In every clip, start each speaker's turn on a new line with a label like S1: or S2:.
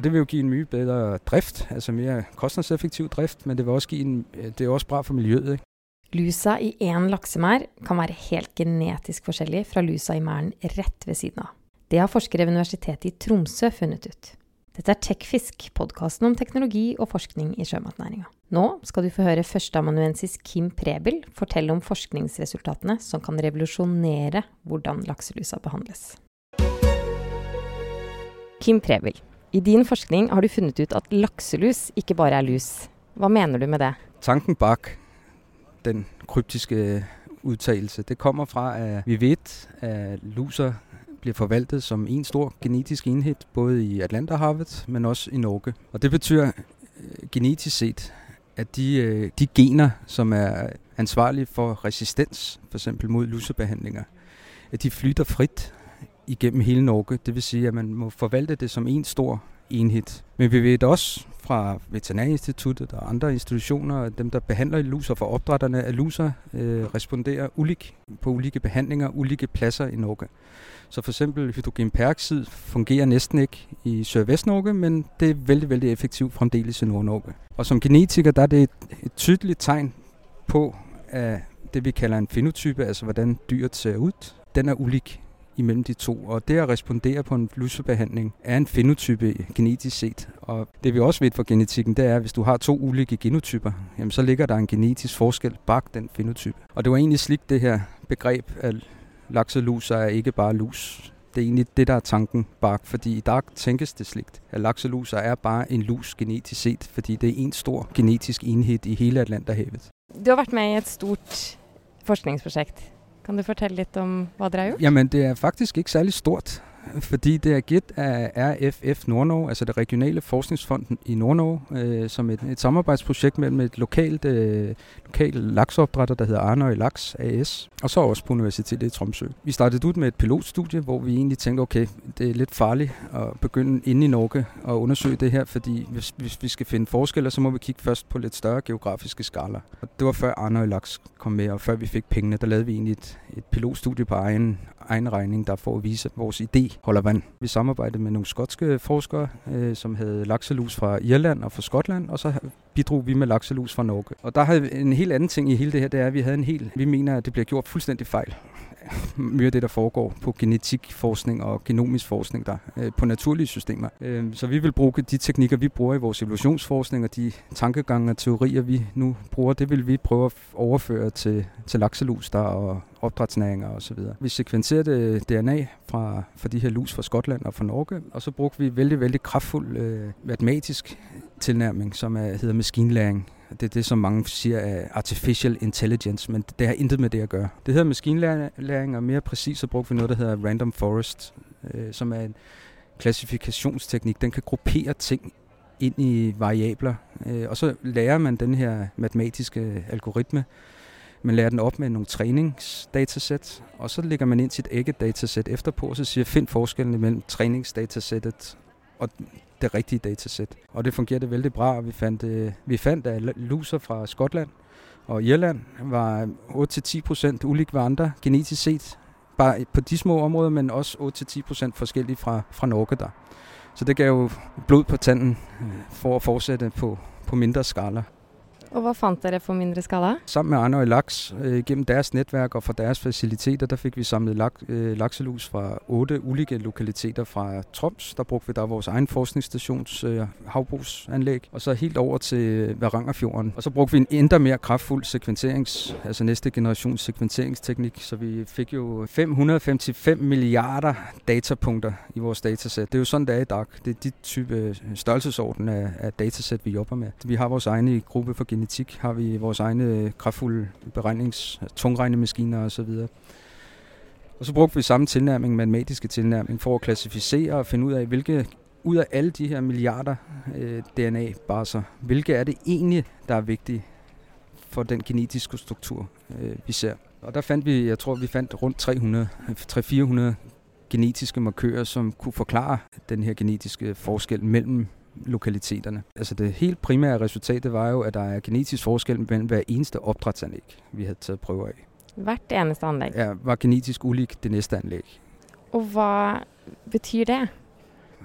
S1: Og det vil jo give en mye bedre drift, altså mere kostnadseffektiv drift, men det vil også give en, øh, det er også bra for miljøet. Ikke?
S2: Lusa i én laksemær kan være helt genetisk forskjellig fra lusa i mæren rett ved siden av. Det har forskere ved Universitetet i Tromsø funnet ut. Dette er Tekfisk, podkasten om teknologi og forskning i sjømatnæringa. Nå skal du få høre førsteamanuensis Kim Prebel fortelle om forskningsresultatene som kan revolusjonere hvordan lakselusa behandles. Kim Prebel, i din forskning har du funnet ut at lakselus ikke bare er lus. Hva mener du med det?
S1: Tanken bak den kryptiske udtalelse, det kommer fra, at vi ved, at luser bliver forvaltet som en stor genetisk enhed, både i Atlanterhavet, men også i Norge. Og det betyder øh, genetisk set, at de, øh, de gener, som er ansvarlige for resistens, for eksempel mod lusebehandlinger, at de flytter frit igennem hele Norge. Det vil sige, at man må forvalte det som en stor enhed. Men vi ved også fra Veterinærinstituttet og andre institutioner, dem der behandler luser for opdrætterne, at luser øh, responderer ulik på ulike behandlinger, ulike pladser i Norge. Så for eksempel hydrogenperoxid fungerer næsten ikke i sørvest-Norge, men det er vældig, vældig effektivt fremdeles i Nord-Norge. Og som genetiker, der er det et, et tydeligt tegn på, at det vi kalder en fenotype, altså hvordan dyret ser ud, den er ulik imellem de to. Og det at respondere på en lusebehandling er en fenotype genetisk set. Og det vi også ved for genetikken, det er, at hvis du har to ulike genotyper, jamen så ligger der en genetisk forskel bag den fenotype. Og det var egentlig slik det her begreb, at lakselus er ikke bare lus. Det er egentlig det, der er tanken bak, fordi i dag tænkes det sligt, at lakseluser er bare en lus genetisk set, fordi det er en stor genetisk enhed i hele Atlanterhavet.
S2: Du har været med i et stort forskningsprojekt. Kan du fortælle lidt om, hvad det er gjort?
S1: Jamen, det er faktisk ikke særlig stort fordi det er givet af RFF Nordnorge, altså det regionale forskningsfonden i Nordnorge, øh, som et, et samarbejdsprojekt mellem et lokalt, øh, lokalt laksopdrætter, der hedder Arnøj Laks AS, og så også på Universitetet i Tromsø. Vi startede ud med et pilotstudie, hvor vi egentlig tænkte, okay, det er lidt farligt at begynde inde i Norge at undersøge det her, fordi hvis, hvis vi skal finde forskelle, så må vi kigge først på lidt større geografiske skala. Og det var før Arnøj Laks kom med, og før vi fik pengene, der lavede vi egentlig et, et pilotstudie på egen, egen regning, der får at vise vores idé holder vand. Vi samarbejdede med nogle skotske forskere, øh, som havde lakselus fra Irland og fra Skotland, og så bidrog vi med lakselus fra Norge. Og der havde en helt anden ting i hele det her, det er, at vi havde en helt, vi mener, at det bliver gjort fuldstændig fejl mere af det, der foregår på genetikforskning og genomisk forskning der, øh, på naturlige systemer. Øh, så vi vil bruge de teknikker, vi bruger i vores evolutionsforskning, og de tankegange og teorier, vi nu bruger, det vil vi prøve at overføre til, til lakselus der og opdrætsnæringer osv. Vi sekvenserede DNA fra, fra de her lus fra Skotland og fra Norge, og så brugte vi vældig, vældig kraftfuld øh, matematisk tilnærming, som er, hedder maskinlæring. Det er det, som mange siger er artificial intelligence, men det har intet med det at gøre. Det hedder maskinlæring, og mere præcist så brugte vi noget, der hedder random forest, øh, som er en klassifikationsteknik. Den kan gruppere ting ind i variabler, øh, og så lærer man den her matematiske algoritme, man lærer den op med nogle træningsdatasæt, og så lægger man ind sit eget datasæt efterpå, og så siger find forskellen mellem træningsdatasættet og det rigtige datasæt. Og det fungerede vældig bra, vi fandt, øh, vi fandt at luser fra Skotland og Irland var 8-10% ulig ved andre genetisk set, bare på de små områder, men også 8-10% forskellige fra, fra Norge der. Så det gav jo blod på tanden øh, for at fortsætte på, på mindre skala.
S2: Og hvad fandt dere for mindre skala?
S1: Sammen med Arnøj Laks, øh, gennem deres netværk og fra deres faciliteter, der fik vi samlet lak, øh, lakselus fra otte ulike lokaliteter fra Troms. Der brugte vi der vores egen forskningsstations øh, havbrugsanlæg, og så helt over til Varangerfjorden. Og så brugte vi en endda mere kraftfuld sekventerings, altså næste generations sekventeringsteknik, så vi fik jo 555 milliarder datapunkter i vores datasæt. Det er jo sådan, det er i dag. Det er de type øh, størrelsesorden af, af datasæt, vi jobber med. Vi har vores egne gruppe for genetik har vi vores egne øh, kraftfulde beregnings, tungregnemaskiner osv. Og så brugte vi samme tilnærming, matematiske tilnærming, for at klassificere og finde ud af, hvilke ud af alle de her milliarder øh, DNA-baser, hvilke er det egentlig, der er vigtige for den genetiske struktur, øh, vi ser. Og der fandt vi, jeg tror, vi fandt rundt 300, 300-400 genetiske markører, som kunne forklare den her genetiske forskel mellem lokaliteterne. Altså det helt primære resultat var jo, at der er genetisk forskel mellem hver eneste opdrætsanlæg, vi havde taget prøver af.
S2: Hvert eneste anlæg?
S1: Ja, var genetisk ulik det næste anlæg.
S2: Og hvad betyder det?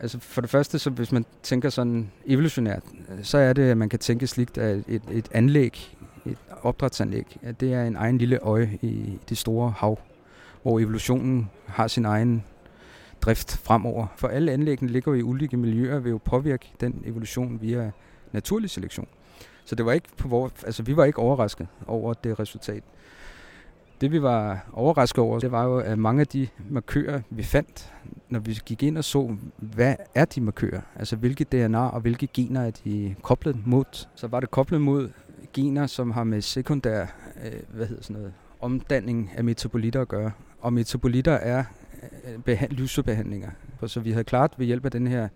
S1: Altså for det første, så hvis man tænker sådan evolutionært, så er det, at man kan tænke sligt, at et, et anlæg, et opdrætsanlæg, at det er en egen lille øje i det store hav, hvor evolutionen har sin egen drift fremover. For alle anlæggene ligger i ulike miljøer, vil jo påvirke den evolution via naturlig selektion. Så det var ikke på vores, altså vi var ikke overrasket over det resultat. Det vi var overrasket over, det var jo, at mange af de markører, vi fandt, når vi gik ind og så, hvad er de markører? Altså hvilke DNA og hvilke gener er de koblet mod? Så var det koblet mod gener, som har med sekundær, øh, hvad hedder sådan noget, omdanning af metabolitter at gøre. Og metabolitter er øh, behand- lysebehandlinger. Så vi havde klart ved hjælp af den her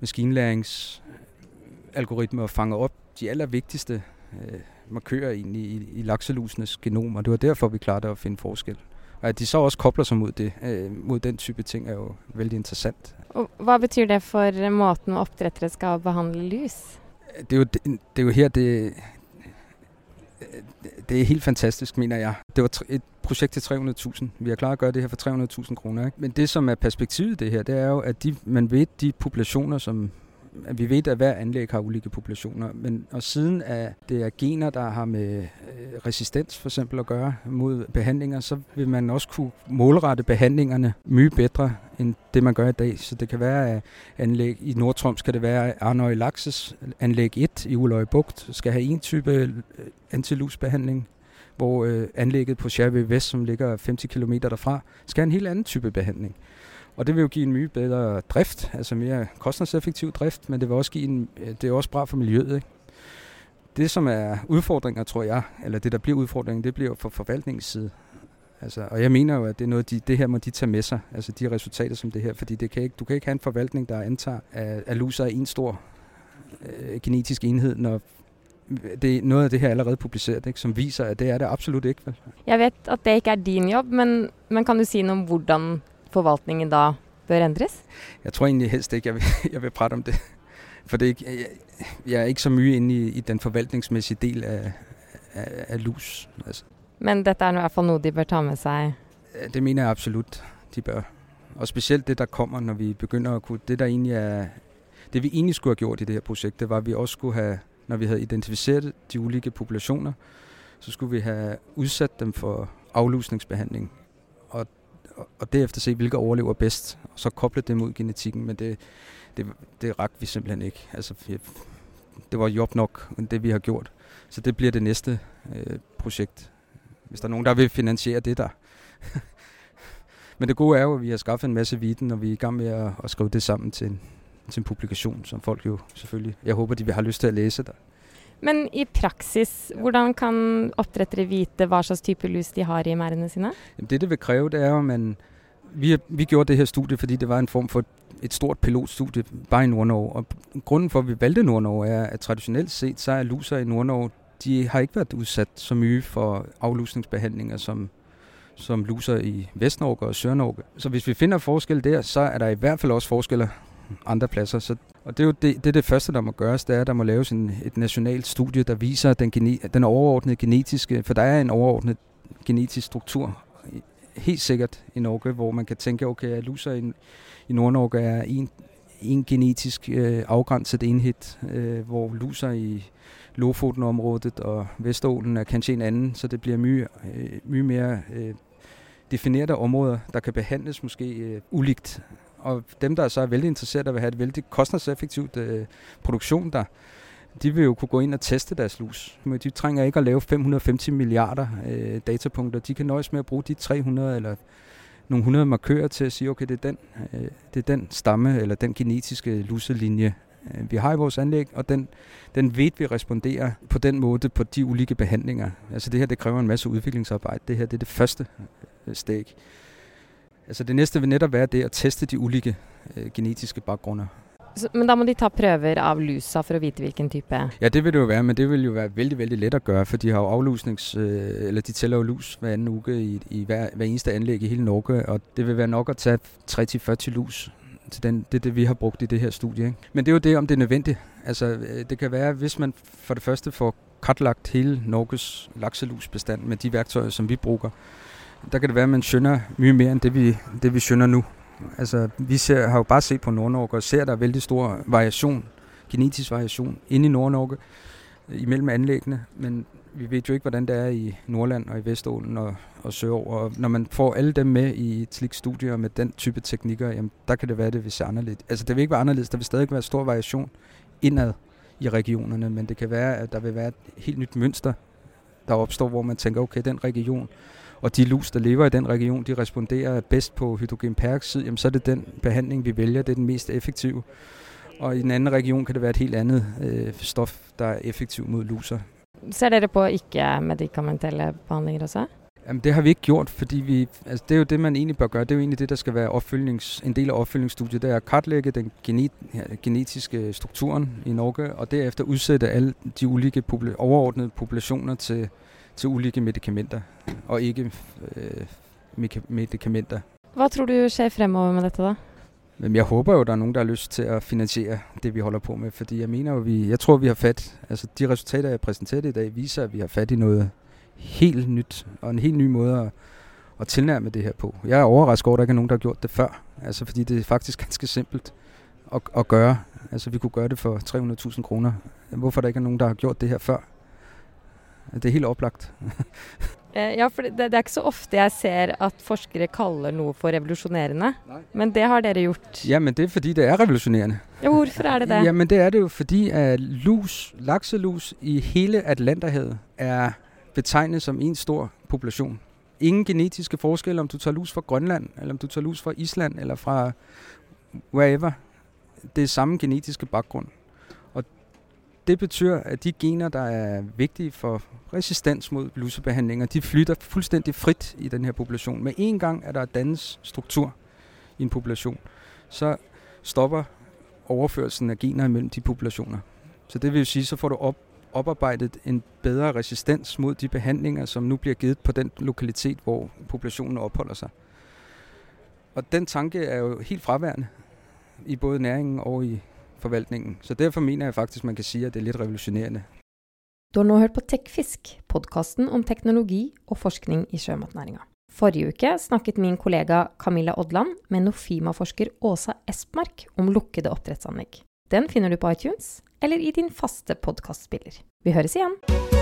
S1: maskinlæringsalgoritme at fange op de allervigtigste øh, markører egentlig i, i lakselusenes genom, og det var derfor, vi klarede at finde forskel. Og at de så også kobler sig mod, det, øh, mod den type ting, er jo vældig interessant.
S2: Og hvad betyder det for måten opdrættere skal behandle lys?
S1: Det er jo, det, det er jo her, det, det er helt fantastisk, mener jeg. Det var et projekt til 300.000. Vi har klaret at gøre det her for 300.000 kroner. Ikke? Men det, som er perspektivet det her, det er jo, at de, man ved, de populationer, som vi ved, at hver anlæg har ulike populationer, men og siden at det er gener, der har med øh, resistens for eksempel at gøre mod behandlinger, så vil man også kunne målrette behandlingerne mye bedre end det, man gør i dag. Så det kan være, at anlæg i Nordtroms kan det være, at Arnøj anlæg 1 i Uløje Bugt skal have en type øh, antilusbehandling, hvor øh, anlægget på Sjerve Vest, som ligger 50 km derfra, skal have en helt anden type behandling. Og det vil jo give en mye bedre drift, altså mere kostnadseffektiv drift, men det vil også give en, øh, det er også bra for miljøet. Ikke? Det, som er udfordringer, tror jeg, eller det, der bliver udfordringen, det bliver for forvaltningens side. Altså, og jeg mener jo, at det, er noget, de, det her må de tage med sig, altså de resultater som det her, fordi det kan ikke, du kan ikke have en forvaltning, der antager, at, at luser er en stor øh, genetisk enhed, når det, noget af det her allerede publiceret, ikke, som viser, at det er det absolut ikke. Vel?
S2: Jeg ved, at det ikke er din job, men, men kan du sige noget om, hvordan forvaltningen da bør ændres?
S1: Jeg tror egentlig helst ikke, jeg vil, jeg vil prate om det. For det er ikke, jeg, jeg er ikke så mye inde i, i den forvaltningsmæssige del af, af, af lus. Altså.
S2: Men dette er i hvert fald noget, de bør tage med sig?
S1: Det mener jeg absolut, de bør. Og specielt det, der kommer, når vi begynder at kunne... Det, der egentlig er, det vi egentlig skulle have gjort i det her projekt, det var, at vi også skulle have, når vi havde identificeret de ulike populationer, så skulle vi have udsat dem for aflusningsbehandling. Og og derefter se, hvilke overlever bedst, og så koble det mod genetikken, men det, det, det rak vi simpelthen ikke. Altså, det var job nok, det vi har gjort. Så det bliver det næste øh, projekt. Hvis der er nogen, der vil finansiere det der. men det gode er jo, at vi har skaffet en masse viden, og vi er i gang med at, at skrive det sammen til en, til en publikation, som folk jo selvfølgelig, jeg håber, de vil have lyst til at læse der.
S2: Men i praksis, hvordan kan oppdrettere vite hva slags type lus de har i merdene sine?
S1: Det det vil kræve, det er jo, man... Vi, vi gjorde det her studie, fordi det var en form for et stort pilotstudie bare i Nordnorge. Og grunden for, at vi valgte Nordnorge, er, at traditionelt set, så er luser i Nordnorge, de har ikke været udsat så mye for aflusningsbehandlinger, som, som luser i Vestnorge og Sørnorge. Så hvis vi finder forskel der, så er der i hvert fald også forskelle andre pladser. Så, og det er jo det, det, er det første, der må gøres, det er, at der må laves en, et nationalt studie, der viser den, gene, den overordnede genetiske, for der er en overordnet genetisk struktur, helt sikkert i Norge, hvor man kan tænke, okay, at luser i, i Nordnorge er en, en genetisk øh, afgrænset enhed, øh, hvor luser i Lofoten-området og Vestålen er kanskje en anden, så det bliver mye, øh, mye mere øh, definerede områder, der kan behandles måske øh, uligt og dem, der så er vældig interesseret og vil have et vældig kostnadseffektivt øh, produktion der, de vil jo kunne gå ind og teste deres lus. Men De trænger ikke at lave 550 milliarder øh, datapunkter. De kan nøjes med at bruge de 300 eller nogle 100 markører til at sige, okay, det er den, øh, det er den stamme eller den genetiske luselinje, øh, vi har i vores anlæg, og den, den ved vi responderer på den måde på de ulike behandlinger. Altså det her, det kræver en masse udviklingsarbejde. Det her, det er det første øh, steg. Altså det næste vil netop være det at teste de ulike øh, genetiske baggrunde.
S2: Men da må de tage prøver av lusa for at vide, hvilken type?
S1: Ja, det vil det jo være, men det vil jo være vældig, vældig let at gøre, for de har jo aflusnings, øh, eller de tæller jo lus hver anden uge i, i hver, hver eneste anlæg i hele Norge, og det vil være nok at tage 30-40 lus til den, det det, vi har brugt i det her studie. Ikke? Men det er jo det, om det er nødvendigt. Altså, øh, det kan være, hvis man for det første får kartlagt hele Norges lakselusbestand med de værktøjer, som vi bruger, der kan det være, at man synder mye mere end det, vi, det, vi skønner nu. Altså, vi ser, har jo bare set på Nordnorge, og ser, at der er vældig stor variation, genetisk variation, inde i Nordnorge, øh, imellem anlæggene, men vi ved jo ikke, hvordan det er i Nordland og i Vestålen og, og Søover. Og når man får alle dem med i et slik studie med den type teknikker, jamen, der kan det være, at det vil se anderledes. Altså, det vil ikke være anderledes. Der vil stadig være stor variation indad i regionerne, men det kan være, at der vil være et helt nyt mønster, der opstår, hvor man tænker, okay, den region, og de lus, der lever i den region, de responderer bedst på hydrogenperoxid, jamen så er det den behandling, vi vælger, det er den mest effektive. Og i den anden region kan det være et helt andet øh, stof, der er effektiv mod luser.
S2: Ser dere på ikke-medikamentelle behandlinger også?
S1: Jamen, det har vi ikke gjort, fordi vi, altså, det er jo det, man egentlig bør gøre. Det er jo egentlig det, der skal være opfølgings, en del af opfølgningsstudiet. Det er at kartlægge den genet, genetiske strukturen i Norge, og derefter udsætte alle de ulike popula- overordnede populationer til, til ulike medicamenter, og ikke øh, medicamenter.
S2: Hvad tror du sker fremover med dette da?
S1: Men jeg håber jo, der er nogen, der har lyst til at finansiere det, vi holder på med, fordi jeg mener jo, vi, jeg tror, vi har fat, altså de resultater, jeg præsenterer i dag, viser, at vi har fat i noget helt nyt, og en helt ny måde at, at tilnærme det her på. Jeg er overrasket over, at der ikke er nogen, der har gjort det før, altså fordi det er faktisk ganske simpelt at, at gøre. Altså vi kunne gøre det for 300.000 kroner. Hvorfor der ikke er nogen, der har gjort det her før? Det er helt oplagt.
S2: Eh, ja, for det, det, er ikke så ofte jeg ser at forskere kaller noe for revolusjonerende. Men det har dere gjort.
S1: Ja, men det er fordi, det er revolutionerende.
S2: Ja, hvorfor er det det?
S1: Ja, men det er det jo fordi, at lus, lakselus i hele Atlanterhavet er betegnet som en stor population. Ingen genetiske forskelle, om du tager lus fra Grønland, eller om du tager lus fra Island, eller fra wherever. Det er samme genetiske baggrund. Det betyder, at de gener, der er vigtige for resistens mod lusebehandlinger, de flytter fuldstændig frit i den her population. Med en gang, at der dannes struktur i en population, så stopper overførelsen af gener imellem de populationer. Så det vil sige, så får du op, oparbejdet en bedre resistens mod de behandlinger, som nu bliver givet på den lokalitet, hvor populationen opholder sig. Og den tanke er jo helt fraværende i både næringen og i forvaltningen. Så derfor mener jeg faktisk, man kan sige, at det er lidt revolutionerende.
S2: Du har nu hørt på Tekfisk, podkasten om teknologi og forskning i sjømatnæringen. Forrige uke snakket min kollega Camilla Odland med Nofima-forsker Åsa Espmark om lukkede oppdrettsanlegg. Den finner du på iTunes eller i din faste podkastspiller. Vi høres igjen!